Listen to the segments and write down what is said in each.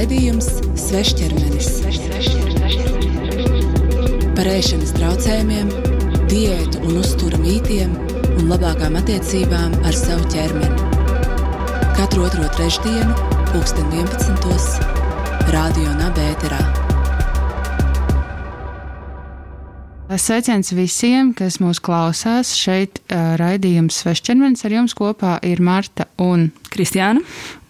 Raidījums Svešķermenis par ēšanas traucējumiem, diētu un uzturu mītiem un labākām attiecībām ar savu ķermeni. Katru otro trešdienu, pulksten 11. Radio Nabērā. Sveiciens visiem, kas mūs klausās. Šeit uh, raidījums Svešķermenis ar jums kopā ir Marta un Kristiāna.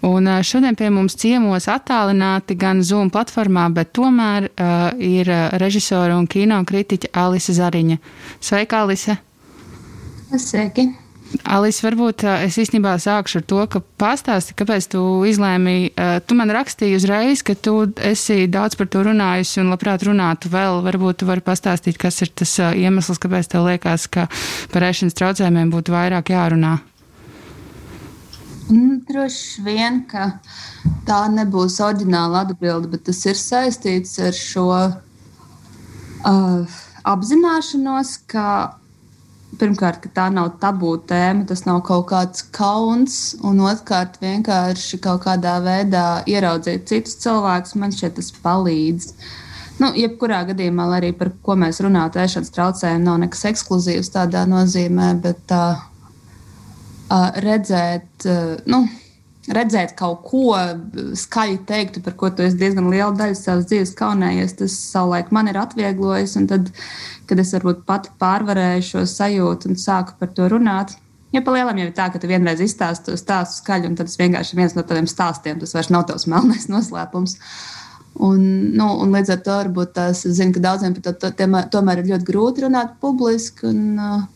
Un uh, šodien pie mums ciemos attālināti gan Zoom platformā, bet tomēr uh, ir režisora un kino kritiķa Alise Zariņa. Sveika, Alise! Sveiki! Alis, varbūt es īstenībā sākšu ar to, ka pastāsti, kāpēc tu izlēmi. Tu man rakstīji uzreiz, ka tu esi daudz par to runājusi un labprāt runātu vēl. Varbūt tu vari pastāstīt, kas ir tas iemesls, kāpēc tev liekas, ka par ēšanas traucējumiem būtu vairāk jārunā. Mm, droši vien, ka tā nebūs oriģināla atbilde, bet tas ir saistīts ar šo uh, apzināšanos, ka pirmkārt, ka tā nav tabū tēma, tas nav kaut kāds kauns, un otrkārt, vienkārši kaut kādā veidā ieraudzīt citus cilvēkus, man šķiet, tas palīdz. Nu, jebkurā gadījumā, arī par ko mēs runājam, ēšanas traucējumi nav nekas ekskluzīvs tādā nozīmē, bet uh, uh, redzēt, uh, nu, redzēt kaut ko skaļi teiktu, par ko tu esi diezgan lielu daļu savas dzīves kaunējies, tas savulaik man ir atvieglojis. Tad, kad es varbūt pati pārvarēju šo sajūtu un sāku par to runāt, ja pa lielam jau ir tā, ka tu vienreiz izstāsti to stāstu skaļi, un tas vienkārši ir viens no taviem stāstiem, tas vairs nav tavs melnais noslēpums. Un, nu, un līdz ar to varbūt es zinu, ka daudziem par to, to tomēr ir ļoti grūti runāt publiski. Un,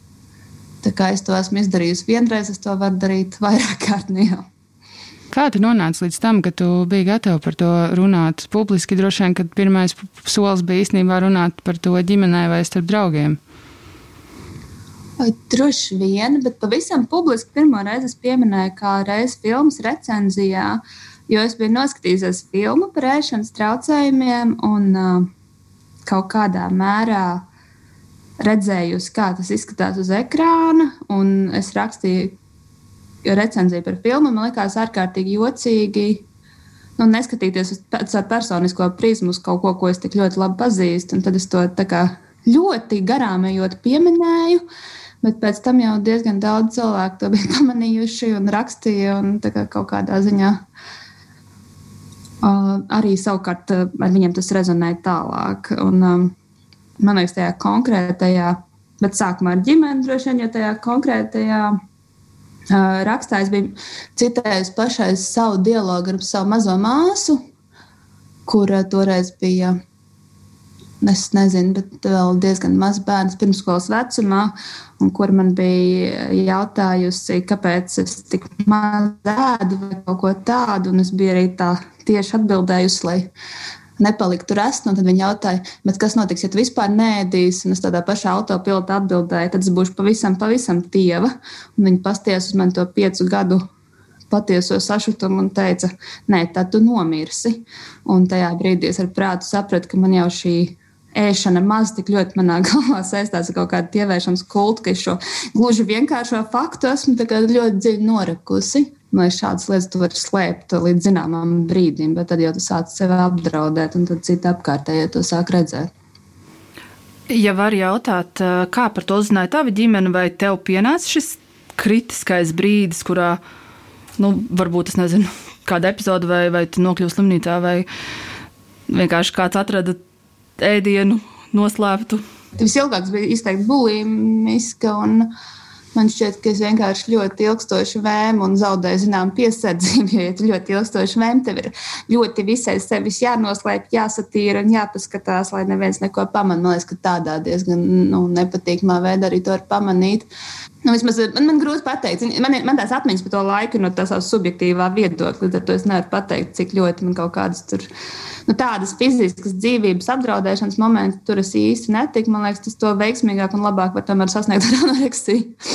tā kā es to esmu izdarījusi vienreiz, es to varu darīt vairāk kārt. Nu, Kā tu nonāci līdz tam, ka tu biji gatava par to runāt publiski? Droši vien, ka pirmais solis bija īstenībā runāt par to ģimenē vai starp draugiem. Droši vien, bet pavisam publiski pirmo reizi es pieminēju, kā reizes filmas recenzijā, jo es biju noskatījusies filmu par ēšanas traucējumiem un uh, kaut kādā mērā redzējusi, kā tas izskatās uz ekrāna. Es rakstīju recenzija par filmu man likās ārkārtīgi jocīgi. Nu, neskatīties uz caur personisko prizmu, uz kaut ko, ko es tik ļoti labi pazīstu. Tad es to ļoti garām ejot pieminēju. Bet pēc tam jau diezgan daudz cilvēku to bija pamanījuši un rakstīja. Un kā kaut kādā ziņā uh, arī savukārt ar viņiem tas rezonēja tālāk. Un, um, man liekas, tajā konkrētajā, bet sākumā ar ģimeni droši vien, jo tajā konkrētajā rakstā es biju citējis pašais savu dialogu ar savu mazo māsu, kura toreiz bija. Es nezinu, bet vēl diezgan maz bērns pirmskolas vecumā, un kur man bija jautājusi, kāpēc es tik maz ēdu vai kaut ko tādu. Es biju arī tā tieši atbildējusi, lai nepaliktu rest. Tad viņi jautāja, kas notiks, ja tu vispār nēdīsi. Un es tādā pašā autopilotā atbildēju, tad es būšu pavisam, pavisam tieva. Un viņi pasties uz mani to piecu gadu patieso sašutumu un teica, nē, tad tu nomirsi. Un tajā brīdī es ar prātu sapratu, ka man jau šī ēšana maz tik ļoti manā galvā saistās ar kaut kādu tievēršanas kultu, ka es šo gluži vienkāršo faktu esmu ļoti dziļi norekusi. Lai šādas lietas tu vari slēpt līdz zināmam brīdim, bet tad jau tu sāc sevi apdraudēt, un tad citi apkārtējie to sāk redzēt. Ja var jautāt, kā par to uzzināja tava ģimene, vai tev pienāca šis kritiskais brīdis, kurā, nu, varbūt es nezinu, kāda epizode, vai, vai tu nokļūsi slimnīcā, vai vienkārši kāds atrada ēdienu noslēptu? Visilgāks bija izteikti bulimiska un uh, Man šķiet, ka es vienkārši ļoti ilgstoši vēmu un zaudēju zināmu piesardzību. Jo, ja tu ļoti ilgstoši vēmu, tev ir ļoti visai sevis jānoslēp, jāsatīra un jāpaskatās, lai neviens neko pamanītu. Man liekas, ka tādā diezgan nu, nepatīkamā veidā arī to var pamanīt. Nu, vismaz, man, man grūti pateikt, man, man tās atmiņas par to laiku no tā savas subjektīvā viedokļa. Tad es nevaru pateikt, cik ļoti man kaut kādas tur, nu, tādas fiziskas dzīvības apdraudēšanas momenti tur es īsti netiku. Man liekas, tas to veiksmīgāk un labāk var tomēr sasniegt ar anoreksiju.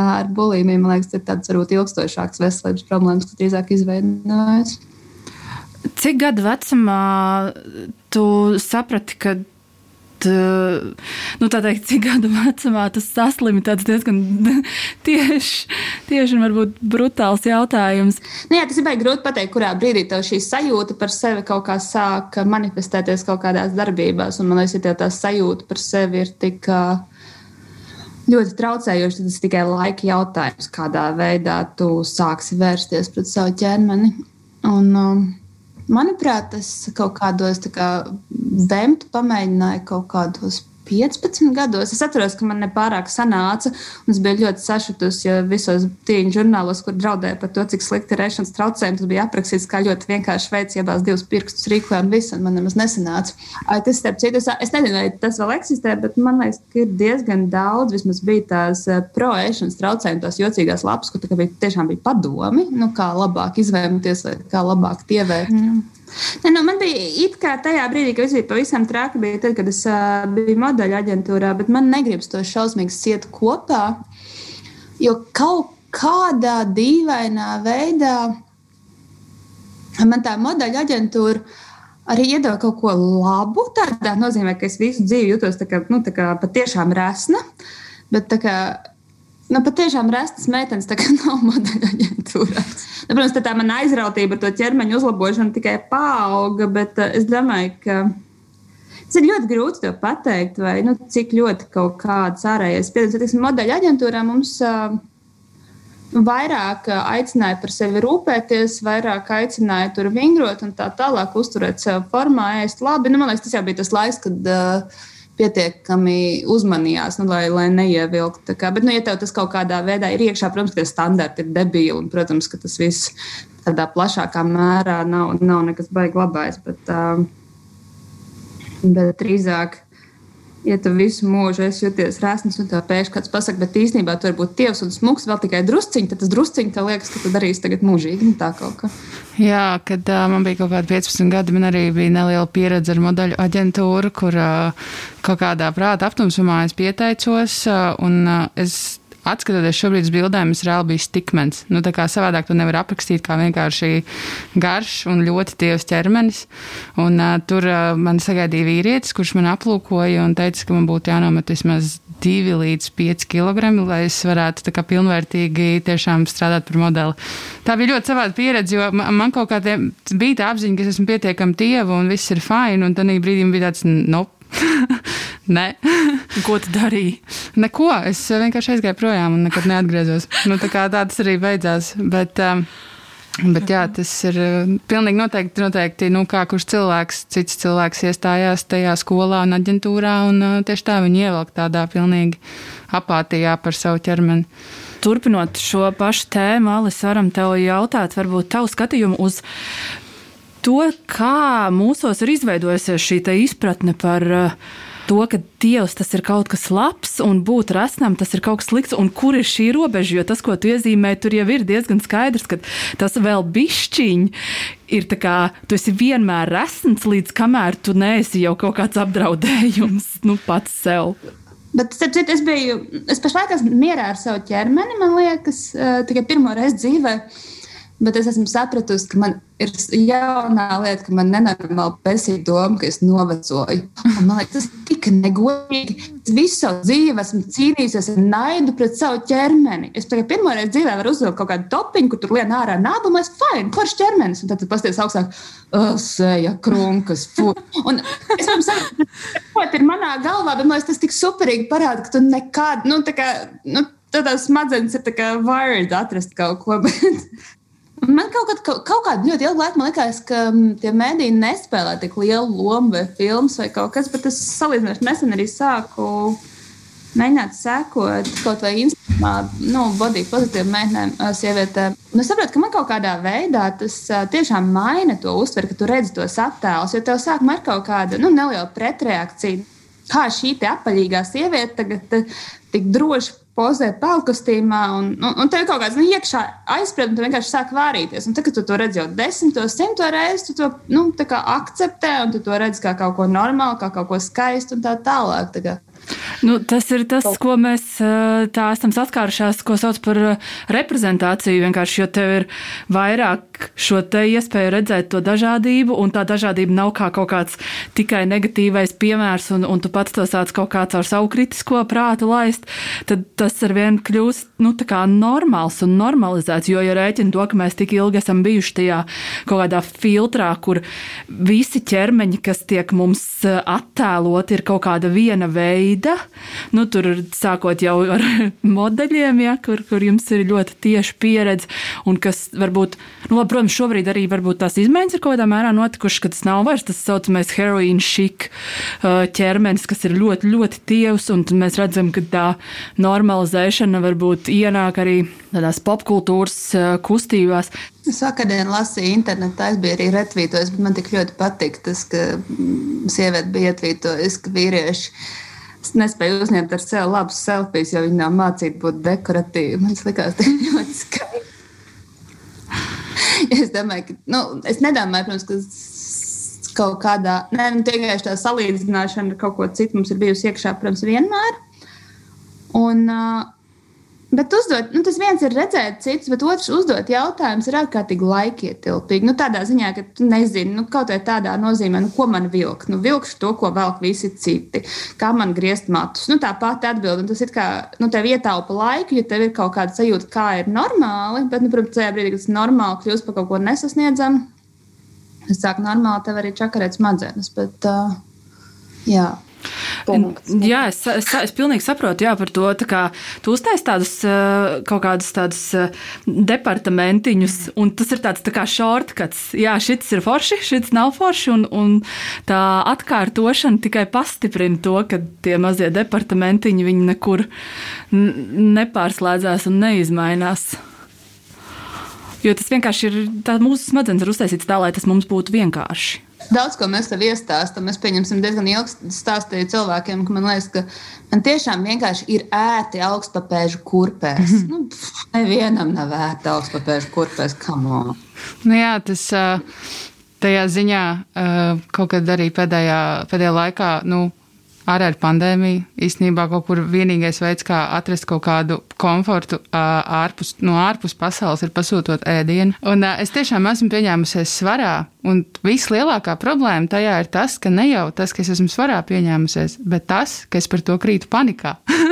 Ar bulimiju, man liekas, ir tāds varbūt ilgstošāks veselības problēmas, kas drīzāk izveidojas. Cik gadu vecumā tu saprati, ka nu, teikt, cik gadu vecumā tas saslimta. Tas diezgan tieši, tieši un varbūt brutāls jautājums. Nu, jā, tas ir baigi grūti pateikt, kurā brīdī tev šī sajūta par sevi kaut kā sāk manifestēties kaut kādās darbībās. Un, man liekas, ja tā sajūta par sevi ir tik. Ļoti traucējoši, tad tas ir tikai laika jautājums, kādā veidā tu sāksi vērsties pret savu ķermeni. Un, um, Manuprāt, es kaut kādos kā, vēmtu pamēģināju kaut kādos 15 gados. Es atceros, ka man nepārāk sanāca, un es biju ļoti sašutusi, jo visos tīņu žurnālos, kur draudēja par to, cik slikti ir ēšanas traucējumi, tas bija aprakstīts kā ļoti vienkārši veids, iebāzt divus pirkstus rīkojumu un visu, un man nemaz nesanāca. Tas, starp citu, es, es nezinu, vai tas vēl eksistē, bet man liekas, ka ir diezgan daudz, vismaz bija tās eh, pro-ēšanas traucējumi, tās jocīgās lapas, kur bija, tiešām bija padomi, nu, kā labāk izvēlēties kā labāk tievēt. Mm. Ne, nu, man bija it kā tajā brīdī, kad bija pavisam traki, bija tad, kad es uh, biju modeļu aģentūrā, bet man negribas to šausmīgi siet kopā. Jo kaut kādā dīvainā veidā man tā modeļu aģentūra arī iedeva kaut ko labu. Tādā nozīmē, ka es visu dzīvi jutos tā kā, nu, tā kā patiešām resna. Bet kā Nu, patiešām restas meitenes tā kā nav modeļa aģentūrā. Nu, protams, tā mana aizrautība ar to ķermeņa uzlabošanu tikai paauga, bet uh, es domāju, ka tas ir ļoti grūti to pateikt, vai nu, cik ļoti kaut kāds ārējais spiediens. Modeļa aģentūrā mums uh, vairāk aicināja par sevi rūpēties, vairāk aicināja tur vingrot un tā tālāk, uzturēt sevi formā, ēst labi. Nu, man liekas, tas jau bija tas laiks, kad. Uh, pietiekami uzmanījās, nu, lai, lai neievilktu. Bet, nu, ja tev tas kaut kādā veidā ir iekšā, protams, ka standarti ir debīli un, protams, ka tas viss tādā plašākā mērā nav, nav nekas baigi labais. Bet, uh, bet drīzāk ja tu visu mūžu esi jūties rēsnis, un tev pēkšņi kāds pasakā, bet īstenībā tu vari būt tievs un smūgs vēl tikai drusciņš, tad tas drusciņš tev liekas, ka tu darīsi tagad mūžīgi. Nu, tā kaut kā. Jā, kad uh, man bija kaut kādi 15 gadi, man arī bija neliela pieredze ar modeļu aģentūru, kur uh, kaut kādā prāta aptumsumā es pieteicos, uh, un uh, es atskatoties šobrīd uz bildēm, es reāli biju stikmens. Nu, tā kā savādāk to nevar aprakstīt kā vienkārši garš un ļoti tievs ķermenis. Un, uh, tur uh, man sagaidīja vīrietis, kurš man aplūkoja un teica, ka man būtu jānomet vismaz 2 līdz 5 kg, lai es varētu tā kā pilnvērtīgi tiešām strādāt par modeli. Tā bija ļoti savāda pieredze, jo man kaut kā bija tā apziņa, ka es esmu pietiekami tieva un viss ir fini, un tad brīdī bija tāds, nope Nē. Ko tu darīji? Neko. Es vienkārši aizgāju projām un nekad neatgriezos. Nu, tā kā tā tas arī beidzās. Bet, um, Bet jā, tas ir uh, pilnīgi noteikti, noteikti nu, kā kurš cilvēks, cits cilvēks iestājās tajā skolā un aģentūrā, un uh, tieši tā viņi ievelk tādā pilnīgi apātijā par savu ķermeni. Turpinot šo pašu tēmu, Alis, varam tev jautāt, varbūt tavu skatījumu uz to, kā mūsos ir izveidojusies šī izpratne par uh, to, ka Dievs tas ir kaut kas labs un būt rasnam tas ir kaut kas slikts, un kur ir šī robeža, jo tas, ko tu iezīmē, tur jau ir diezgan skaidrs, ka tas vēl bišķiņ ir tā kā tu esi vienmēr rasns, līdz kamēr tu neesi jau kaut kāds apdraudējums nu, pats sev. Bet, starp citu, es biju, es pašlaik esmu mierā ar savu ķermeni, man liekas, uh, tikai pirmo reizi dzīvē. Bet es esmu sapratusi, ka man ir jaunā lieta, ka man nenormāli pesīja doma, ka es novecoju. Un man liekas, tas ir tik negodīgi. Es visu savu dzīvi esmu cīnījies ar naidu pret savu ķermeni. Es tikai pirmo reizi dzīvē varu uzvilkt kaut kādu topiņu, kur tur lien ārā nāba, un es fine, kurš ķermenis. Un tad pasties augstāk, sēja, krunkas, fu. Un es pirms saprotu, ir manā galvā, bet man liekas, tas tik superīgi parāda, ka tu nekad, nu, tā kā, nu, tādās smadzenes ir tā kā wired atrast kaut ko. Bet, Man kaut, kad, kaut kādā ļoti ilgā laikā likās, ka mm, tie mēdīji nespēlē tik lielu lomu vai filmas vai kaut kas, bet es salīdzinoši nesen arī sāku mēģināt sekot kaut vai Instagramā, nu, body pozitīvu meitenēm, sievietēm. Nu, saprotu, ka man kaut kādā veidā tas tiešām maina to uztveri, ka tu redzi tos attēlus, jo tev sākumā ir kaut kāda nu, neliela pretreakcija. Kā šī apaļīgā sieviete tagad tik droši pozē pelnkostīmā, un, un, un tev ir kaut kāds nu, iekšā aizspriedums, tu vienkārši sāk vārīties. Un tad, kad tu to redzi jau desmito, simto reizi, tu to nu, akceptē, un tu to redzi kā kaut ko normālu, kā kaut ko skaistu un tā tālāk. Tā kā. Nu, tas ir tas, ko mēs tā esam saskārušās, ko sauc par reprezentāciju. Vienkārši, jo tev ir vairāk šo iespēju redzēt to dažādību, un tā dažādība nav kā kaut kāds tikai negatīvais piemērs, un, un tu pats to sāc kaut kā caur savu kritisko prātu laist, tad tas ar vienu kļūst nu, normāls un normalizēts. Jo, ja rēķina to, ka mēs tik ilgi esam bijuši tajā kaut kādā filtrā, kur visi ķermeņi, kas tiek mums attēloti, ir kaut kāda viena veida, nu, tur sākot jau ar modeļiem, ja, kur, kur jums ir ļoti tieša pieredze, un kas varbūt, nu, labi, protams, šobrīd arī tās izmaiņas ir kaut kādā mērā notikušas, ka tas nav vairs tas saucamais heroīna šik uh, ķermenis, kas ir ļoti, ļoti tievs, un mēs redzam, ka tā normalizēšana varbūt ienāk arī tādās popkultūras uh, kustībās. Es vakardien lasīju internetā, es biju arī retvītojis, bet man tik ļoti patika tas, ka mm, sieviete bija ietvītojusi, ka vīrieši Es nespēju uzņemt ar sevi labus selfijas, jo viņi nav mācīti būt dekoratīvi. Man liekas, tas ir ļoti skaisti. es domāju, ka, nu, es nedomāju, protams, ka kaut kādā, nē, nu, vienkārši tā salīdzināšana ar kaut ko citu mums ir bijusi iekšā, protams, vienmēr. Un, uh, Bet uzdot, nu, tas viens ir redzēt citus, bet otrs uzdot jautājumus ir ārkārtīgi laikietilpīgi. Nu, tādā ziņā, ka tu nezini, nu, kaut vai tādā nozīmē, nu, ko man vilkt. Nu, vilkšu to, ko velk visi citi. Kā man griezt matus. Nu, tā pati atbilde. Tas ir kā, nu, tev ietaupa laiku, ja tev ir kaut kāda sajūta, kā ir normāli. Bet, nu, protams, tajā brīdī, kad tas normāli kļūst par kaut ko nesasniedzamu, es sāku normāli tev arī čakarēt smadzenes. Bet, uh, jā. Punkts. Jā, es, es, es pilnīgi saprotu jā, par to. Kā, tu uztaisīji tādus kaut kādus tādus departamentiņus, un tas ir tāds tā kā shortcuts. Jā, šis ir forši, šis nav forši, un, un tā atkārtošana tikai pastiprina to, ka tie mazie departamentiņi viņi nekur nepārslēdzās un neizmainās. Jo tas vienkārši ir, tā mūsu smadzenes ir uztaisīts tā, lai tas mums būtu vienkārši. Daudz ko mēs tev iestāstām. Es pieņemsim diezgan ilgi stāstīju cilvēkiem, ka man liekas, ka man tiešām vienkārši ir ērti augstpapēžu kurpēs. Mm -hmm. nu, pff, nevienam nav ērti augstpapēžu kurpēs. Nu jā, tas tajā ziņā kaut kad arī pēdējā, pēdējā laikā. Nu, Arī ar pandēmiju īstenībā kaut kur vienīgais veids, kā atrast kaut kādu komfortu ārpus, no ārpus pasaules, ir pasūtot ēdienu. Un es tiešām esmu pieņēmusies svarā Un vislielākā problēma tajā ir tas, ka ne jau tas, ka es esmu svarā pieņēmusies, bet tas, ka es par to krītu panikā.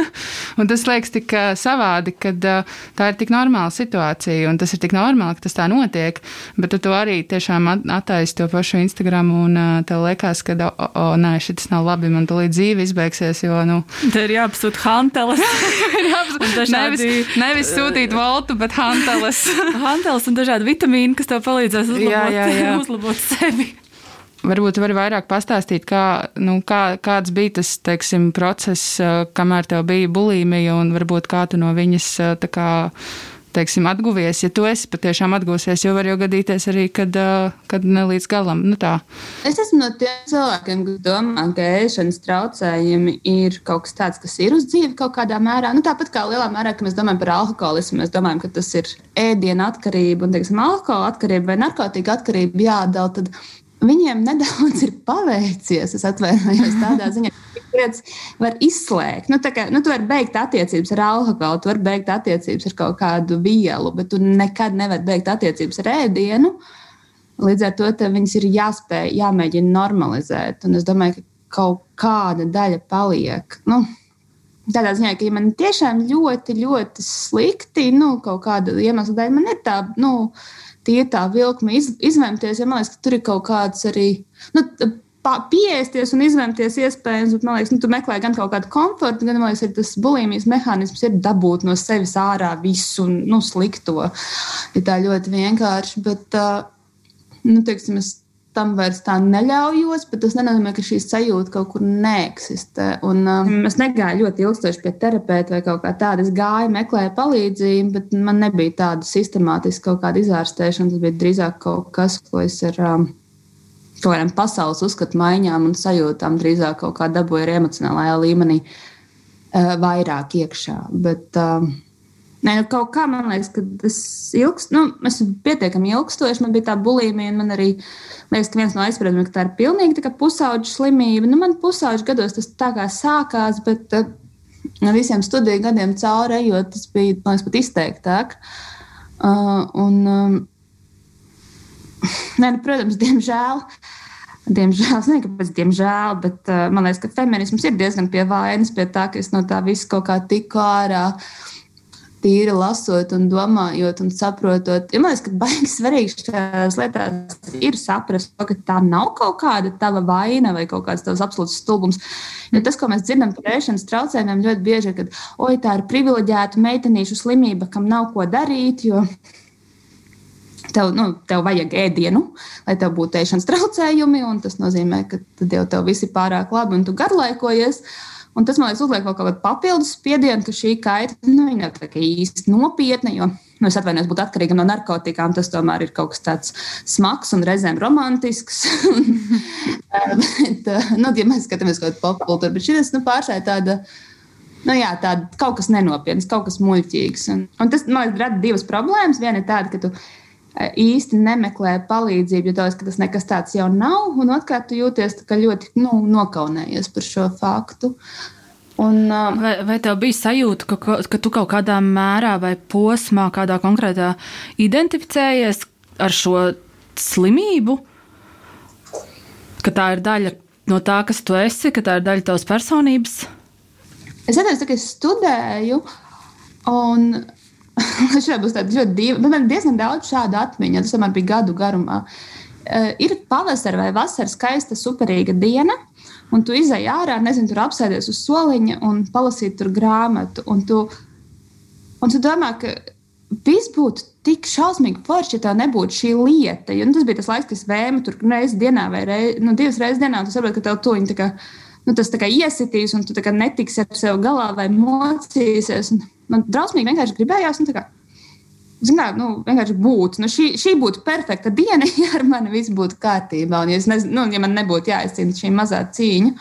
un tas liekas tik savādi, ka tā ir tik normāla situācija, un tas ir tik normāli, ka tas tā notiek. Bet tu arī tiešām attaisi to pašu Instagram, un tev liekas, ka, o, o, nē, šis nav labi, man tulīt dzīve izbeigsies. Jo, nu, Te ir jāapsūta hanteles. dažādi... nevis, nevis sūtīt voltu, bet hanteles. hanteles un dažādi vitamīni, kas tev palīdzēs uzlabot. Jā, jā, jā uzlabot sevi. Varbūt var vairāk pastāstīt, kā, nu, kā, kāds bija tas teiksim, process, kamēr tev bija bulimija, un varbūt kā tu no viņas kā, teiksim, atguvies. Ja tu esi patiešām atgūsies, jo var jau gadīties arī, kad, kad ne līdz galam. Nu, tā. es esmu no tiem cilvēkiem, kas domā, ka ēšanas traucējumi ir kaut kas tāds, kas ir uz dzīvi kaut kādā mērā. Nu, tāpat kā lielā mērā, ka mēs domājam par alkoholismu, mēs domājam, ka tas ir ēdienu atkarība un, teiksim, alkohola atkarība vai narkotika atkarība jādala. Viņiem nedaudz ir paveicies. Es atvainojos tādā ziņā, ka lietas var izslēgt. Nu, kā, nu, tu vari beigt attiecības ar alkoholu, tu vari beigt attiecības ar kaut kādu vielu, bet tu nekad nevari beigt attiecības ar ēdienu. Līdz ar to viņas ir jāspēj, jāmēģina normalizēt. Un es domāju, ka kaut kāda daļa paliek. Nu, Tādā ziņā, ka ja man tiešām ļoti, ļoti slikti, nu, kaut kāda iemesla dēļ, man ir tā, nu, tie tā vilkme iz, izvēmties, ja man liekas, ka tur ir kaut kāds arī. Nu, Pieēsties un izvēlēties iespējams, bet man liekas, nu, tu meklē gan kaut kādu komfortu, gan liekas, tas bulimijas mehānisms ir dabūt no sevis ārā visu nu, slikto. Ir tā ļoti vienkārši, bet, nu, teiksim, es tam vairs tā neļaujos, bet tas nenozīmē, ka šī sajūta kaut kur neeksistē. Un, um, es negāju ļoti ilgstoši pie terapeita vai kaut kā tāda. Es gāju, meklēju palīdzību, bet man nebija tāda sistemātiska kaut kāda izārstēšana. Tas bija drīzāk kaut kas, ko es ar um, kaut kādām pasaules uzskatu maiņām un sajūtām drīzāk kaut kā dabūju emocionālajā līmenī uh, vairāk iekšā. Bet, uh, Nē, nu, kaut kā man liekas, ka tas ilgs, nu, esmu pietiekami ilgstoši. Man bija tā bulimija, un man arī liekas, ka viens no aizspriedumiem, ka tā ir pilnīgi tā pusauģa slimība. Nu, man pusauģa gados tas tā kā sākās, bet uh, visiem studiju gadiem cauri ejot, tas bija, man liekas, pat izteiktāk. Uh, un, um, nē, nu, protams, diemžēl. Diemžēl, es nezinu, kāpēc, diemžēl, bet uh, man liekas, ka feminisms ir diezgan pie vainas, pie tā, ka es no tā visu kaut kā tiku ārā. Uh, tīri lasot un domājot un saprotot. Ja man liekas, ka baigi svarīgi šajās lietās ir saprast, ka tā nav kaut kāda tava vaina vai kaut kāds tavs absolūts stulbums. Jo tas, ko mēs dzirdam par ēšanas traucējumiem, ļoti bieži ir, ka oi, tā ir privileģēta meitenīšu slimība, kam nav ko darīt. Jo tev, nu, tev vajag ēdienu, lai tev būtu ēšanas traucējumi, un tas nozīmē, ka tad jau tev viss ir pārāk labi un tu garlaikojies. Uh, Un tas man liekas, uzliek vēl kādu papildus spiedienu, ka šī kaita nu, nav īsti nopietna. Jo, nu, es atvainojos, būt atkarīgam no narkotikām, tas tomēr ir kaut kas tāds smags un reizēm romantisks. bet, nu, ja mēs skatāmies kaut kādu popkultūru, bet šis nu, pārstāv tāda. Nu, jā, tāda kaut kas nenopietns, kaut kas muļķīgs. Un, un tas man liekas, rada divas problēmas. Viena ir tāda, ka tu īsti nemeklē palīdzību, jo tas, tas nekas tāds jau nav. Un otrkārt, tu jūties ļoti nu, nokaunējies par šo faktu. Un, uh, vai, vai tev bija sajūta, ka, ka tu kaut kādā mērā vai posmā, kādā konkrētā identificējies ar šo slimību? Ka tā ir daļa no tā, kas tu esi, ka tā ir daļa tavas personības? Es atceros, ka es studēju, un Šeit būs tāda ļoti diva. Man ir diezgan daudz šādu atmiņu. Tas man bija gadu garumā. Uh, ir pavasara vai vasaras skaista, superīga diena, un tu izai ārā, nezinu, tur apsēdies uz soliņa un palasīt tur grāmatu. Un tu, un tu domā, ka viss būtu tik šausmīgi forši, ja tā nebūtu šī lieta. Jo, nu, tas bija tas laiks, kad es vēmu tur reizes dienā vai reiz, nu, divas reizes dienā, tu saproti, ka tev tuņi tā kā. Nu, tas iesitīs, un tu netiksi ar sevi galā vai mocīsies. Un, man drausmīgi vienkārši gribējās. Nu, Zināt, nu, vienkārši būt. Nu, šī, šī būtu perfekta diena, ja ar mani viss būtu kārtībā. Un, ja, nezinu, nu, ja man nebūtu jāizcīna šī mazā cīņa.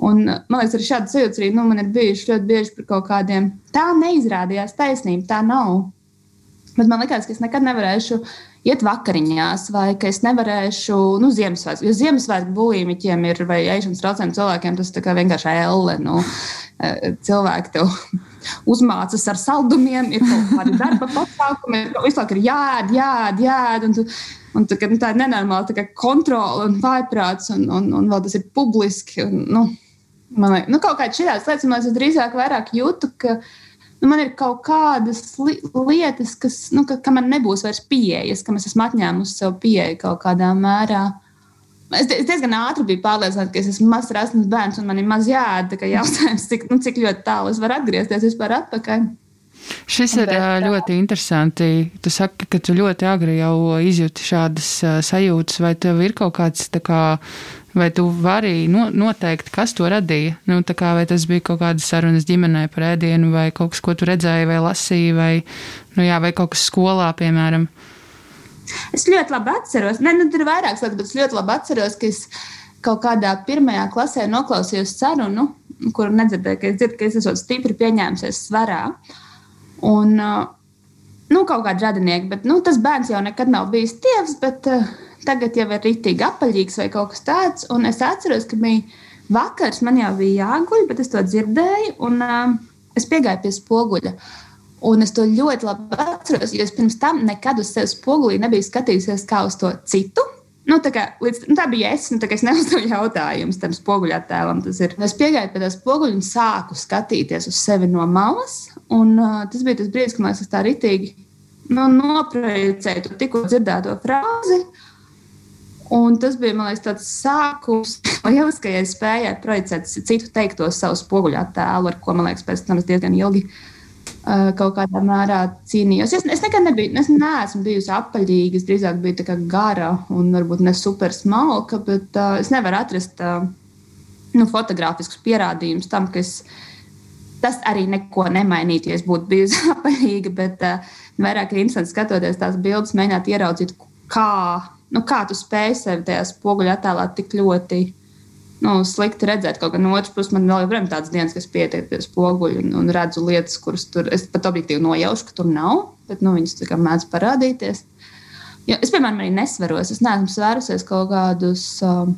Un, man liekas, arī šādas sajūtas arī nu, man ir bijušas ļoti bieži par kaut kādiem. Tā neizrādījās taisnība, tā nav. Bet man liekas, ka es nekad nevarēšu iet vakariņās, vai ka es nevarēšu, nu, Ziemassvētku. Jo Ziemassvētku buļbuļsakām ir vai ēšanas traucējumi cilvēkiem, tas ir vienkārši elle. Nu, e, cilvēki tev uzmācas ar saldumiem, ir kaut kādi darba pasākumi, visu laiku ir jāēd, jāēd, jāēd. Un tu, un tu, nu, tā ir nenormāla tā kontrola un vājprāts, un, un, un vēl tas ir publiski. Un, nu, man liekas, nu, kaut kādas šādas lietas, man es drīzāk jūtu, ka nu, man ir kaut kādas li lietas, kas, nu, ka, ka man nebūs vairs pieejas, ka es esmu atņēmusi sev pieeju kaut kādā mērā. Es, es diezgan ātri biju pārliecināta, ka es esmu mazs rasns bērns un man ir maz jāēd. Jautājums, cik, nu, cik ļoti tālu es varu atgriezties vispār atpakaļ. Šis ir Bet, ļoti interesanti. Tu saki, ka tu ļoti agri jau izjūti šādas sajūtas, vai tev ir kaut kāds tā kā. Vai tu vari no, noteikt, kas to radīja? Nu, kā, vai tas bija kaut kādas sarunas ģimenē par ēdienu, vai kaut kas, ko tu redzēji, vai lasīji, vai, nu, jā, vai kaut kas skolā, piemēram? Uh, Es ļoti labi atceros, ne, nu, tur ir vairākas lietas, bet es ļoti labi atceros, ka es kaut kādā pirmajā klasē noklausījos sarunu, kuru nedzirdēju, ka es dzirdu, ka es esmu stipri pieņēmusies svarā. Un, nu, kaut kādi radinieki, bet nu, tas bērns jau nekad nav bijis tievs, bet uh, tagad jau ir rītīgi apaļīgs vai kaut kas tāds. Un es atceros, ka bija vakars, man jau bija jāguļ, bet es to dzirdēju, un uh, es piegāju pie spoguļa. Uh, Un es to ļoti labi atceros, jo es pirms tam nekad uz sevi spogulī nebiju skatījusies kā uz to citu. Nu, tā, kā, līdz, nu, tā bija es, nu, es neuzdevu jautājumu tam spoguļattēlam. Es piegāju pie tā spoguļa un sāku skatīties uz sevi no malas. Un, uh, tas bija tas brīdis, kad es tā ritīgi nu, noprojicēju to tikko dzirdēto frāzi. Un tas bija liekas, tāds sākums lieliskajai spējai projicēt citu teikto savu spoguļattēlu, ar ko man liekas, pēc tam es diezgan ilgi kaut kādā mērā cīnījos. Es, es nekad nebiju, es neesmu bijusi apaļīga, es drīzāk biju gara un varbūt ne super smalka, bet uh, es nevaru atrast uh, nu, fotografiskus pierādījumus tam, ka es, tas arī neko nemainītu, ja es būtu bijusi apaļīga. Bet uh, vairāk ir interesanti skatoties tās bildes, mēģināt ieraudzīt, kā, nu, kā tu spēj sevi tajā spoguļā attēlā tik ļoti nu, slikti redzēt. Kaut gan no otras puses, man vēl ir tādas dienas, kas pietiek pie spoguļa un, un redzu lietas, kuras tur es pat objektīvi nojaušu, ka tur nav, bet nu, viņas mēdz parādīties. Jo es, piemēram, arī nesveros. Es neesmu svērusies kaut kādus um,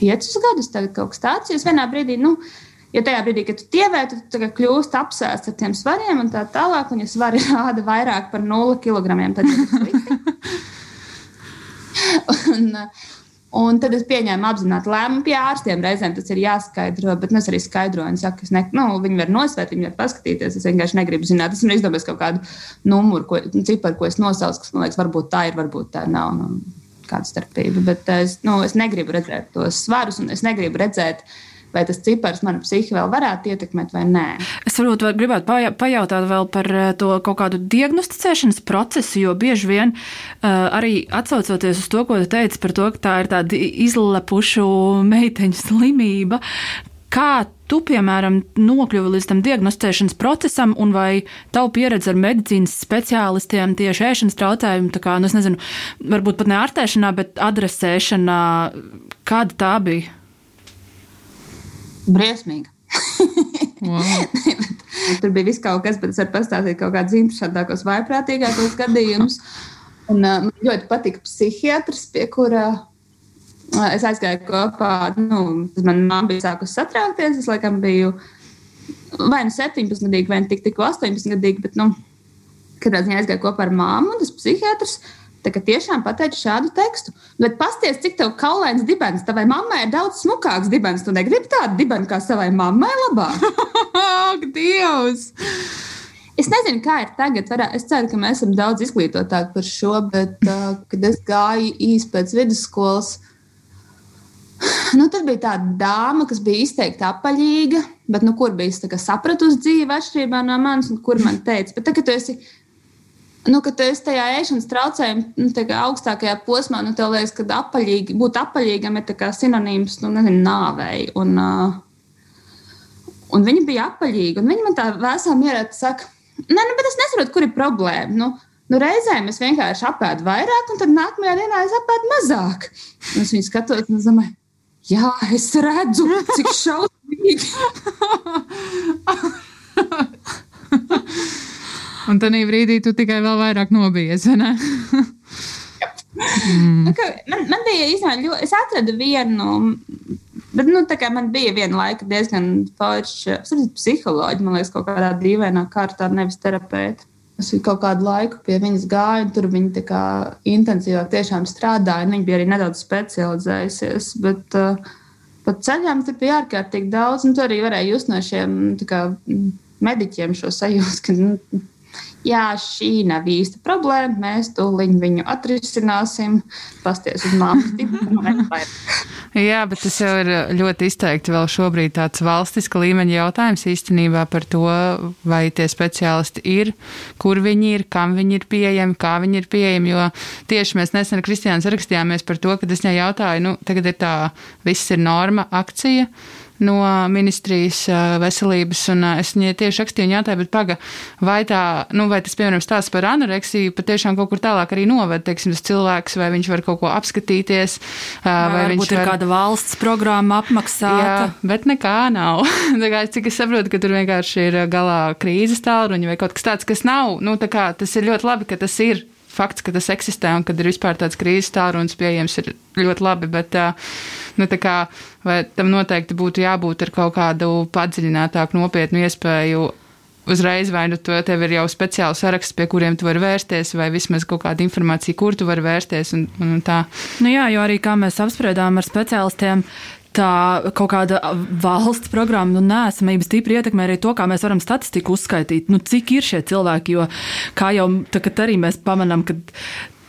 piecus gadus, tagad kaut kas tāds. Es vienā brīdī, nu, jo tajā brīdī, kad tu tievē, tu, tu kļūsti apsēsts ar tiem svariem un tā tālāk, un ja svari rāda vairāk par 0 kg, tad tas ir slikti. un, Un tad es pieņēmu apzināti lēmumu pie ārstiem. Reizēm tas ir jāskaidro, bet es arī skaidroju. Saku, ne, nu, viņi var nosvērt, viņi var paskatīties. Es vienkārši negribu zināt. Es esmu izdomājis kaut kādu numuru, ko, ciparu, ko es nosaucu, kas man liekas, varbūt tā ir, varbūt tā nav. Nu, kāda starpība. Bet es, nu, es negribu redzēt tos svarus, un es negribu redzēt vai tas cipars manu psihi vēl varētu ietekmēt vai nē. Es varbūt var, gribētu pajautāt vēl par eh, to kaut kādu diagnosticēšanas procesu, jo bieži vien uh, arī atsaucoties uz to, ko tu teici par to, ka tā ir tāda izlepušu meiteņu slimība. Kā tu, piemēram, nokļuvi līdz tam diagnosticēšanas procesam, un vai tavu pieredze ar medicīnas speciālistiem tieši ēšanas traucējumu, tā kā, nu, es nezinu, varbūt pat ne ārstēšanā, bet adresēšanā, kāda tā bija? Briesmīga. Wow. Tur bija viss kaut kas, bet es varu pastāstīt kaut kādus interesantākos, vaiprātīgākos gadījumus. Un, uh, man ļoti patika psihiatrs, pie kura uh, es aizgāju kopā. Nu, man mamma bija sākusi satraukties. Es laikam biju vai nu 17 gadīgi, vai nu tik, tikko 18 gadīgi. Bet, nu, kad es aizgāju kopā ar māmu, tas psihiatrs Tā kā tiešām pateicu šādu tekstu. Bet pasties, cik tev kaulains dibens, tavai mammai ir daudz smukāks dibens. Tu negribi tādu dibenu kā savai mammai labāk. Ak, Dievs! Es nezinu, kā ir tagad. Varā, es ceru, ka mēs esam daudz izglītotāki par šo, bet, uh, kad es gāju īsi pēc vidusskolas, nu, tur bija tāda dāma, kas bija izteikti apaļīga, bet nu, kur bija sapratusi dzīvi atšķirībā no manis, un kur man teica, bet tagad tu esi Nu, kad esi tajā ēšanas traucējuma nu, augstākajā posmā, nu, tev liekas, ka apaļīgi, būt apaļīgam ir sinonīms nu, nezinu, nāvei. Un, uh, un viņa bija apaļīga. Viņa man tā vēsā mierā saka, nē, nu, bet es nesaprotu, kur ir problēma. Nu, nu, reizēm es vienkārši apēdu vairāk, un tad nākamajā dienā es apēdu mazāk. Un es viņu skatos, un es domāju, jā, es redzu, cik šausmīgi. Un tad brīdī tu tikai vēl vairāk nobijies, vai mm. Nu, man, man bija īstenībā es atradu vienu, bet nu, man bija viena laika diezgan forša psiholoģija, man liekas, kaut kādā dīvainā kārtā, nevis terapeita. Es kaut kādu laiku pie viņas gāju, tur viņa kā intensīvāk tiešām strādāja. Viņa bija arī nedaudz specializējusies, bet uh, pat ceļām tur bija ārkārtīgi daudz, un tur arī varēja just no šiem kā, mediķiem šo sajūtu, ka nu, jā, šī nav īsta problēma, mēs tūlīt viņu atrisināsim, pasties uz māmas. jā, bet tas jau ir ļoti izteikti vēl šobrīd tāds valstiska līmeņa jautājums īstenībā par to, vai tie speciālisti ir, kur viņi ir, kam viņi ir pieejami, kā viņi ir pieejami, jo tieši mēs nesen ar Kristiānu rakstījāmies par to, ka es viņai jautāju, nu, tagad ir tā, viss ir norma akcija no ministrijas veselības. Es viņai tieši rakstīju, jautāja, bet paga, vai, tā, nu, vai tas, piemēram, stāsts par anoreksiju patiešām kaut kur tālāk arī noved, teiksim, tas cilvēks, vai viņš var kaut ko apskatīties, vai, vai viņš ir var... kāda valsts programma apmaksāta. Jā, bet nekā nav. kā, cik es saprotu, ka tur vienkārši ir galā krīzes tālruņi vai kaut kas tāds, kas nav. Nu, kā, tas ir ļoti labi, ka tas ir fakts, ka tas eksistē un kad ir vispār tāds krīzes tālrunis pieejams, ir ļoti labi. Bet, nu, kā, tam noteikti būtu jābūt ar kaut kādu padziļinātāku, nopietnu iespēju. Uzreiz vai nu to tev ir jau speciāls saraksts, pie kuriem tu vari vērsties, vai vismaz kaut kāda informācija, kur tu vari vērsties. Un, un tā. Nu jā, jo arī kā mēs apspriedām ar speciālistiem, tā kaut kāda valsts programma nu, nesamība stipri ietekmē arī to, kā mēs varam statistiku uzskaitīt. Nu, cik ir šie cilvēki? Jo, kā jau tagad arī mēs pamanām, ka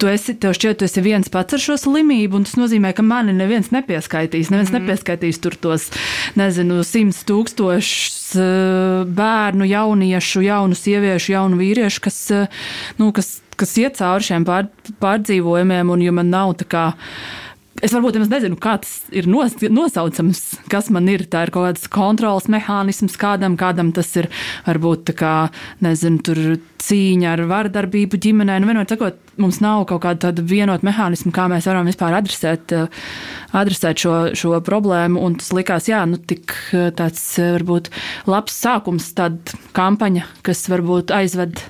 tu esi, tev šķiet, tu esi viens pats ar šo slimību, un tas nozīmē, ka mani neviens nepieskaitīs. Neviens mm. nepieskaitīs tur tos, nezinu, simts tūkstošus eh, bērnu, jauniešu, jaunu sieviešu, jaunu vīriešu, kas, eh, nu, kas, kas iet cauri šiem pār, pārdzīvojumiem, un ja man nav tā kā Es varbūt nemaz nezinu, kā tas ir nos, nosaucams, kas man ir. Tā ir kaut kāds kontrols mehānisms kādam, kādam tas ir varbūt kā, nezinu, tur cīņa ar vardarbību ģimenē. Nu, vienmēr sakot, mums nav kaut kāda tāda vienota mehānisma, kā mēs varam vispār adresēt, eh, adresēt šo, šo problēmu. Un tas likās, jā, nu, tik eh, tāds varbūt labs sākums, tāda kampaņa, kas varbūt aizved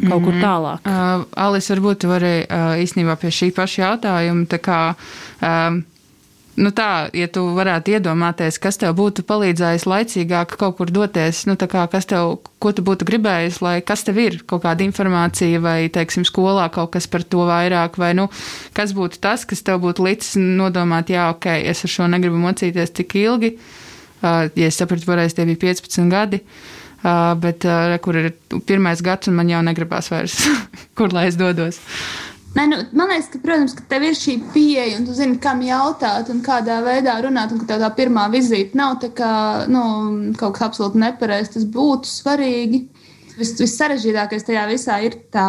kaut kur mhm. tālāk. Uh, Alis, varbūt tu vari uh, īstenībā pie šī paša jautājuma. Tā kā, um, Nu tā, ja tu varētu iedomāties, kas tev būtu palīdzējis laicīgāk kaut kur doties, nu kā, kas tev, ko tu būtu gribējis, lai kas tev ir, kaut kāda informācija vai, teiksim, skolā kaut kas par to vairāk, vai, nu, kas būtu tas, kas tev būtu licis nodomāt, jā, ok, es ar šo negribu mocīties tik ilgi, uh, ja es sapratu, varēs tie bija 15 gadi. Uh, bet uh, kur ir pirmais gads, un man jau negribās vairs, kur lai es dodos. Nē, nu, man liekas, ka, protams, ka tev ir šī pieeja, un tu zini, kam jautāt un kādā veidā runāt, un ka tā pirmā vizīte nav kā, nu, kaut kas absolūti nepareizs. Tas būtu svarīgi. Vis, vissarežģītākais tajā visā ir tā,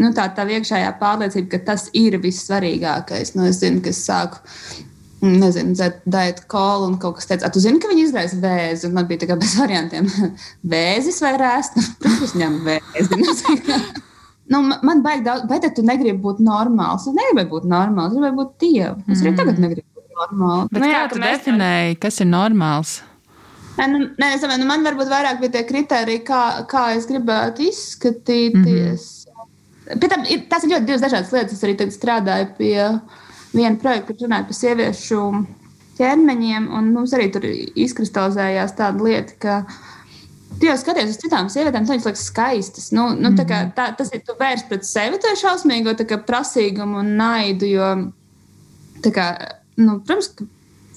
nu, tā, tā iekšējā pārliecība, ka tas ir vissvarīgākais. Nu, es zinu, ka es sāku nezinu, dzert daiet kolu un kaut kas teica, tu zini, ka viņi izraisa vēzi. Un man bija kā bez variantiem. Vēzis vai rēst? Protams, ņem vēzi. nu, man baigi daudz, vai tad tu negribi būt normāls? Es negribēju būt normāls, es gribēju būt dievu. Es arī tagad negribu būt normāls. Bet nu, jā, kā tu definēji, var... kas ir normāls? Nē, nu, nē, es domāju, nu, man varbūt vairāk bija tie kriteriji, kā, kā es gribētu izskatīties. Mm -hmm. Tam, ir, tas ir ļoti divas dažādas lietas. Es arī strādāju pie uh, vienu projektu, kur runājot par sieviešu ķermeņiem, un mums arī tur izkristalizējās tāda lieta, ka Tu jau skaties uz citām sievietēm, viņas liekas skaistas. Nu, nu, tā kā, mhm. tā, tas ir vērsts pret sevi, to šausmīgo prasīgumu un naidu. Jo, kā, nu, protams, ka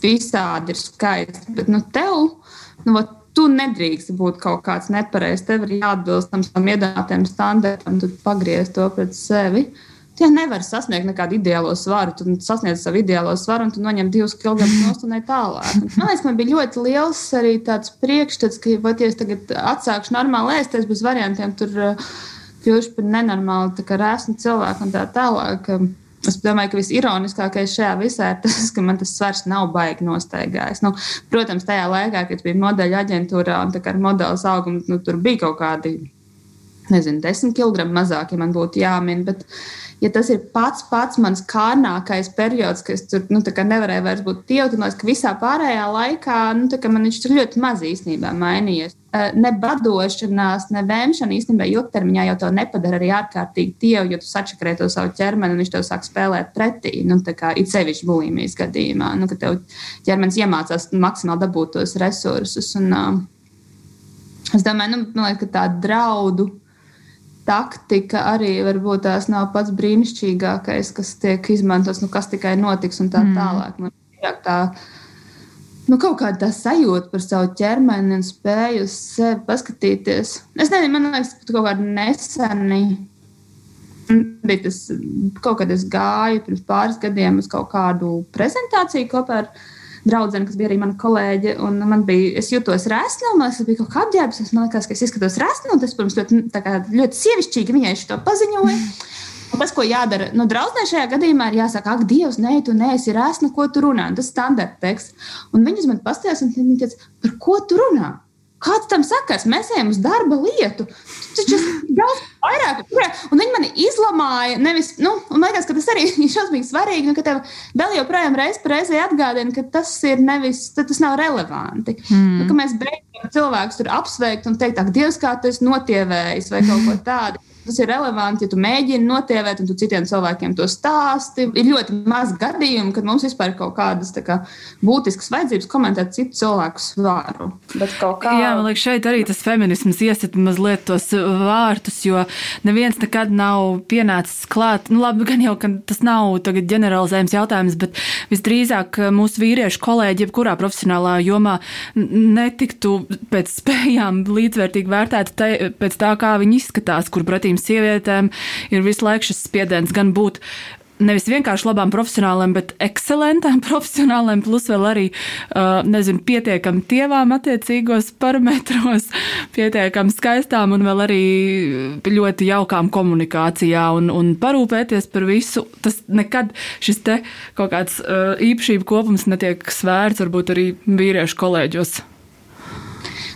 visādi ir skaisti, bet nu, tev, nu, tu nedrīkst būt kaut kāds nepareizs. Tev ir jāatbilst tam savam iedomātajam standartam, tu pagriez to pret sevi. Uh, Tu jau nevari sasniegt nekādu ideālo svaru. Tu sasniedz savu ideālo svaru, un tu noņem divus kilogramus no un tālāk. Man liekas, man bija ļoti liels arī tāds priekšstats, ka, es tagad atsākšu normāli ēst, es bez variantiem tur uh, kļūšu par nenormālu rēsnu cilvēku un tā tālāk. Es domāju, ka visironiskākais šajā visā ir tas, ka man tas svars nav baigi nostaigājis. Nu, protams, tajā laikā, kad bija modeļa aģentūrā un ar modeļa augumu, nu, tur bija kaut kādi, nezinu, desmit kg mazāk, ja man būtu jāmin. Bet, ja tas ir pats pats mans kārnākais periods, ka es tur nu, nevarēju vairs būt tievtinos, ka visā pārējā laikā nu, man viņš tur ļoti maz īstenībā mainījies. Eh, ne badošanās, ne vēmšana īstenībā ilgtermiņā jau to nepadara arī ārkārtīgi tievu, jo tu sačakarē to savu ķermeni un viņš tev sāk spēlēt pretī. Nu, kā, it sevišķi bulimijas gadījumā, nu, kad tev ķermenis iemācās maksimāli dabūt tos resursus. Un, uh, es domāju, nu, man liekas, ka tā draudu taktika arī varbūt tās nav pats brīnišķīgākais, kas tiek izmantots, nu, kas tikai notiks un tā mm. tālāk. Man ir tā, nu, kaut kāda tā sajūta par savu ķermeni un spēju uz sevi paskatīties. Es nezinu, man liekas, ka kaut kāda neseni. Bija tas, kaut kad es gāju pirms pāris gadiem uz kaut kādu prezentāciju kopā ar viņu draudzene, kas bija arī mana kolēģe. Man bija, es jutos resnu, man liekas, bija kaut kā apģērbs. Man liekas, ka es izskatos resnu, un tas, protams, ļoti, kā, ļoti sievišķīgi viņai šo paziņoja. Un tas, ko jādara, nu, draudzē šajā gadījumā ir jāsaka, ak, Dievs, nē, tu neesi resna, ko tu runā. Tas ir standarta teksts. Un viņas man pastājās, un viņi teica, par ko tu runā? Kāds tam sakars? Mēs ejam uz darba lietu. Taču daudz vairāk. Un viņi mani izlamāja. Nevis, nu, man liekas, ka tas arī ir šausmīgi svarīgi. Nu, ka tev vēl joprojām reiz par reizi atgādina, ka tas ir nevis, tas nav relevanti. Mm. Nu, ka mēs beidzam cilvēkus tur apsveikt un teikt, ak, Dievs, kā esi notievējis vai kaut ko tādu. Tas ir relevanti, ja tu mēģini notievēt, un tu citiem cilvēkiem to stāsti. Ir ļoti maz gadījumu, kad mums vispār ir kaut kādas kā, būtiskas vajadzības komentēt citu cilvēku svaru. Kā... Jā, man liekas, šeit arī tas feminisms iesit mazliet tos vārtus, jo neviens nekad nav pienācis klāt. Nu, labi, gan jau, ka tas nav ģeneralizējums jautājums, bet visdrīzāk mūsu vīriešu kolēģi, jebkurā profesionālā jomā, netiktu pēc spējām līdzvērtīgi vērtēti pēc tā, kā viņi izskatās, kur pretī šīm sievietēm ir visu laiku šis spiediens gan būt nevis vienkārši labām profesionāliem, bet ekscelentām profesionāliem, plus vēl arī, uh, nezinu, pietiekami tievām attiecīgos parametros, pietiekami skaistām un vēl arī ļoti jaukām komunikācijā un, un parūpēties par visu. Tas nekad šis te kaut kāds uh, īpašību kopums netiek svērts varbūt arī vīriešu kolēģos.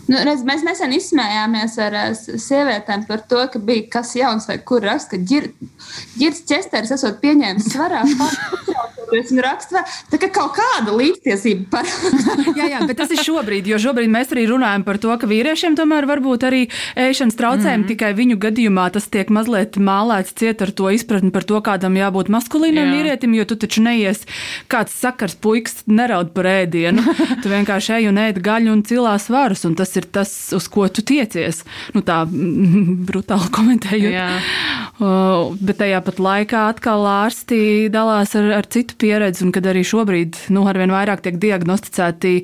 Nu, redz, mēs nesen izsmējāmies ar sievietēm par to, ka bija kas jauns vai kur raksta, ka Girts Česters esot pieņēmis svarā. Raksta, tā kā kaut kāda līdztiesība par. jā, jā, bet tas ir šobrīd, jo šobrīd mēs arī runājam par to, ka vīriešiem tomēr var būt arī ēšanas traucējumi, mm -hmm. tikai viņu gadījumā tas tiek mazliet mālēts ciet ar to izpratni par to, kādam jābūt maskulīnam jā. vīrietim, jo tu taču neies kāds sakars puikas neraud par ēdienu. tu vienkārši ej un ēd gaļu un cilās varus, un tas ir tas, uz ko tu tiecies. Nu tā brutāli komentējot. Uh, bet tajā pat laikā atkal ārsti dalās ar, ar citu pieredzi, un kad arī šobrīd nu, arvien vairāk tiek diagnosticēti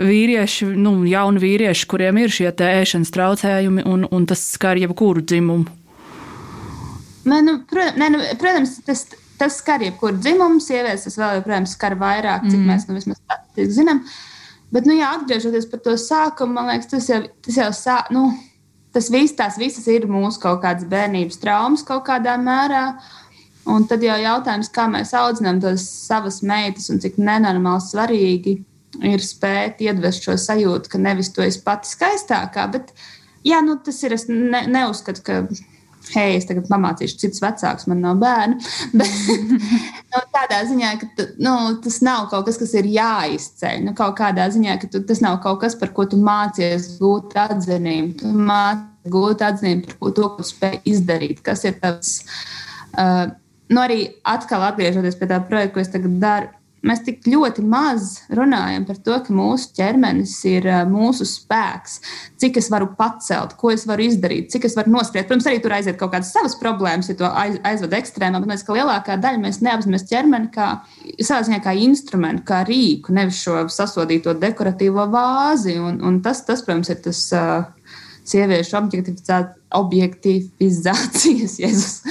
vīrieši, nu, jauni vīrieši, kuriem ir šie ēšanas traucējumi, un, un tas skar jebkuru dzimumu. Nē, nu, protams, nē, nu, protams tas, tas skar jebkuru dzimumu, sievietes tas vēl joprojām skar vairāk, cik mm. mēs nu, vismaz zinām. Bet, nu, jā, atgriežoties par to sākumu, man liekas, tas jau, tas jau sā, nu, tas viss, tās visas ir mūsu kaut kādas bērnības traumas kaut kādā mērā. Un tad jau jautājums, kā mēs audzinām tos savas meitas un cik nenormāli svarīgi ir spēt iedvest šo sajūtu, ka nevis tu esi pati skaistākā, bet jā, nu, tas ir. Es ne, neuzskatu, ka hei, es tagad pamācīšu citus vecākus, man nav bērnu. Bet nu, tādā ziņā, ka tu, nu, tas nav kaut kas, kas ir jāizceļ. Nu, kaut kādā ziņā, ka tu, tas nav kaut kas, par ko tu mācies gūt atzinību. Tu mācies gūt atzinību par to, ko spēj izdarīt, kas ir tavs. Uh, nu, arī atkal atgriežoties pie tā projekta, ko es tagad daru, mēs tik ļoti maz runājam par to, ka mūsu ķermenis ir mūsu spēks, cik es varu pacelt, ko es varu izdarīt, cik es varu nospriest. Protams, arī tur aiziet kaut kādas savas problēmas, ja to aiz, aizved ekstrēmā, bet mēs, ka lielākā daļa mēs neapzināmies ķermeni kā ziņā kā instrumentu, kā rīku, nevis šo sasodīto dekoratīvo vāzi. Un, un tas, tas, protams, ir tas. Uh, sieviešu objektivizācijas, Jēzus,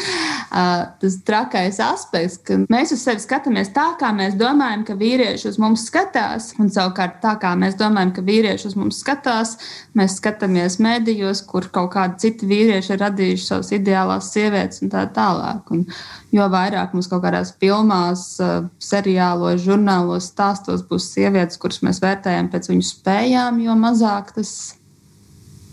tas trakais aspekts, ka mēs uz sevi skatāmies tā, kā mēs domājam, ka vīrieši uz mums skatās, un savukārt tā, kā mēs domājam, ka vīrieši uz mums skatās, mēs skatāmies medijos, kur kaut kādi citi vīrieši ir radījuši savas ideālās sievietes un tā tālāk. Un jo vairāk mums kaut kādās filmās, seriālos, žurnālos, stāstos būs sievietes, kuras mēs vērtējam pēc viņu spējām, jo mazāk tas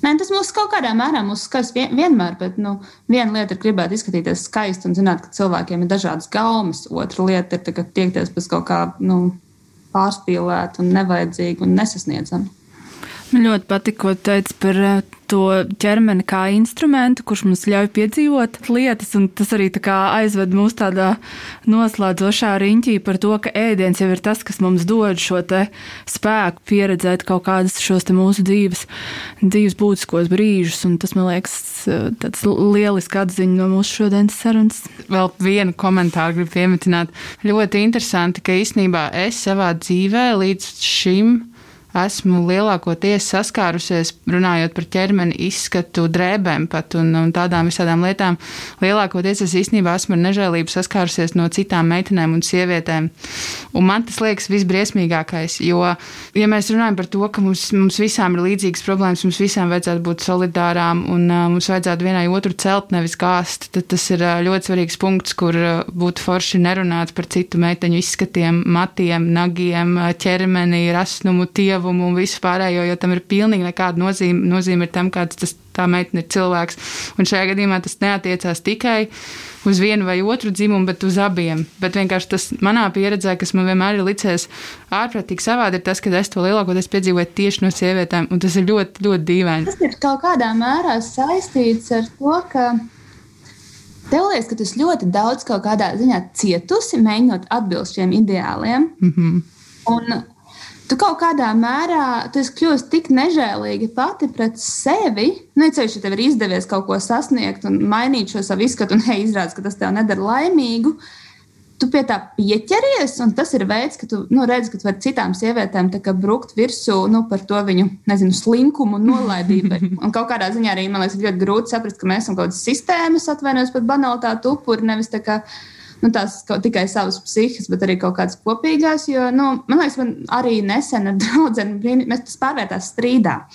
Nē, tas mums kaut kādā mērā skars vien, vienmēr, bet nu, viena lieta ir gribēt izskatīties skaisti un zināt, ka cilvēkiem ir dažādas gaumas. Otra lieta ir tiekties pēc kaut kā nu, pārspīlēta un nevajadzīga un nesasniedzama. Man ļoti patīk, ko teici par eh, to ķermeni kā instrumentu, kurš mums ļauj piedzīvot lietas. Tas arī aizved mūs tādā noslēdzošā riņķī par to, ka ēdiens jau ir tas, kas mums dod šo spēku, pieredzēt kaut kādus šos mūsu dzīves, dzīves būtiskos brīžus. Tas man liekas, tāds lielisks atziņa no mūsu šodienas sarunas. Vēl vienu komentāru gribu pieminēt. Ļoti interesanti, ka īstenībā es savā dzīvē līdz šim esmu lielākoties saskārusies, runājot par ķermeni izskatu, drēbēm pat un, un tādām visādām lietām. Lielākoties es īstenībā esmu ar nežēlību saskārusies no citām meitenēm un sievietēm. Un man tas liekas visbriesmīgākais, jo, ja mēs runājam par to, ka mums, mums visām ir līdzīgas problēmas, mums visām vajadzētu būt solidārām un uh, mums vajadzētu vienai otru celt, nevis gāzt, tad tas ir uh, ļoti svarīgs punkts, kur uh, būtu forši nerunāt par citu meiteņu izskatiem, matiem, nagiem, ķermeni, rasnumu, tievu devumu un visu pārējo, jo tam ir pilnīgi nekāda nozīme. Nozīme ir tam, kāds tas tā meitene ir cilvēks. Un šajā gadījumā tas neatiecās tikai uz vienu vai otru dzimumu, bet uz abiem. Bet vienkārši tas manā pieredzē, kas man vienmēr ir licies ārprātīgi savādi, ir tas, ka es to lielākoties piedzīvoju tieši no sievietēm, un tas ir ļoti, ļoti dīvaini. Tas ir kaut kādā mērā saistīts ar to, ka. Tev liekas, ka tu ļoti daudz kaut kādā ziņā cietusi, mēģinot atbilst šiem ideāliem. Mm -hmm. Un tu kaut kādā mērā kļūsi tik nežēlīgi pati pret sevi. Nu, ceļš, ja tev ir izdevies kaut ko sasniegt un mainīt šo savu izskatu, un hei, izrādās, ka tas tev nedara laimīgu. Tu pie tā pieķeries, un tas ir veids, ka tu nu, redz, ka tu vari citām sievietēm brukt virsū nu, par to viņu nezinu, slinkumu un nolaidību. un kaut kādā ziņā arī man liekas ļoti grūti saprast, ka mēs esam kaut kādas sistēmas, atvainojos par banalitāti, upuri. Nevis tā kā nu, tās tikai savas psihiskas, bet arī kaut kādas kopīgās. Jo, nu, man liekas, man arī nesen ar draugu mēs tas pārvērtās strīdā.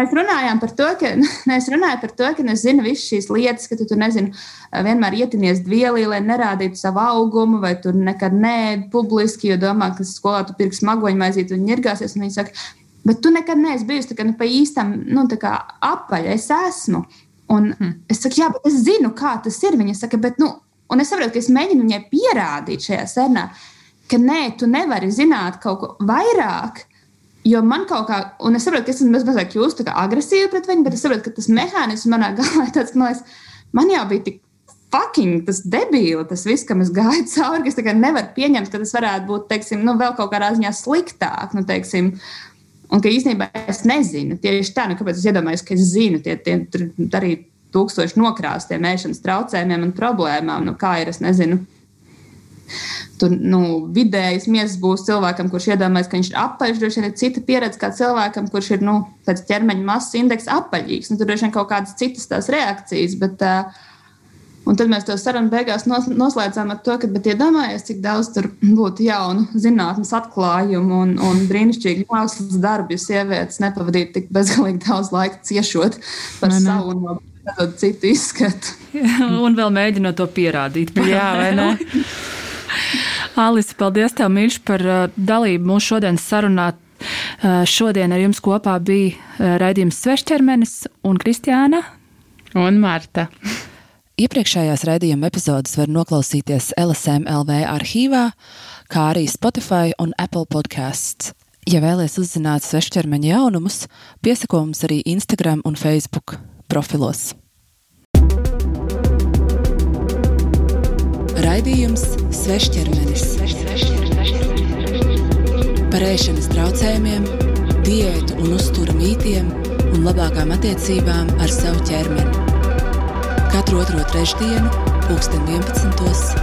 Mēs runājām par to, ka, es runāju par to, ka es zinu visas šīs lietas, ka tu tur nezinu, vienmēr ietinies dvielī, lai nerādītu savu augumu, vai tur nekad nē, publiski, jo domā, ka skolā tu pirks magoņu maizīt un ņirgāsies. Un viņi saka, bet tu nekad neesi bijusi tā kā, nu, pa īstam nu, apaļ, es esmu. Un hmm. es saku, jā, bet es zinu, kā tas ir. Viņa saka, bet, nu, un es saprotu, ka es mēģinu viņai pierādīt šajā sarunā, ka nē, tu nevari zināt kaut ko vairāk Jo man kaut kā, un es saprotu, ka es esmu mazliet kļūstu agresīva pret viņu, bet es saprotu, ka tas mehānisms manā galvā ir tāds, ka man, liekas, man jau bija tik fucking tas debīli, tas viss, kam es gāju cauri, ka es nevaru pieņemt, ka tas varētu būt, teiksim, nu, vēl kaut kādā ziņā sliktāk. Nu, teiksim, Un ka īstenībā es nezinu, tieši tā, nu, kāpēc es iedomājos, ka es zinu, tie, tie arī tūkstoši nokrāstiem ēšanas traucējumiem un problēmām. Nu, kā ir, es nezinu, Tur nu, vidējais miesas būs cilvēkam, kurš iedomājas, ka viņš ir apaļš. Droši vien ir cita pieredze kā cilvēkam, kurš ir nu, ķermeņa masas indeksa apaļīgs. Nu, tur droši vien kaut kādas citas tās reakcijas. Bet, uh, Un tad mēs to sarunu beigās nos, noslēdzām ar to, ka iedomājieties, cik daudz tur būtu jaunu zinātnīs atklājumu un, un brīnišķīgu mākslas darbu, ja sievietes nepavadītu tik bezgalīgi daudz laika ciešot par ne, savu un citu izskatu. un vēl mēģinot to pierādīt. Jā, vai ne? Alise, paldies tev, mīļš, par uh, dalību mūsu šodienas sarunā. Uh, šodien ar jums kopā bija uh, raidījums Svešķermenis un Kristiāna un Marta. Iepriekšējās raidījuma epizodes var noklausīties LSM LV arhīvā, kā arī Spotify un Apple podkāsts. Ja vēlaties uzzināt svešķermeņa jaunumus, piesako mums arī Instagram un Facebook profilos. Raidījums Svešķermenis par ēšanas traucējumiem, diētu un uzturu mītiem un labākām attiecībām ar savu ķermeni. Katru otro trešdienu, 2011.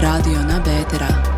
Radio Nabērā.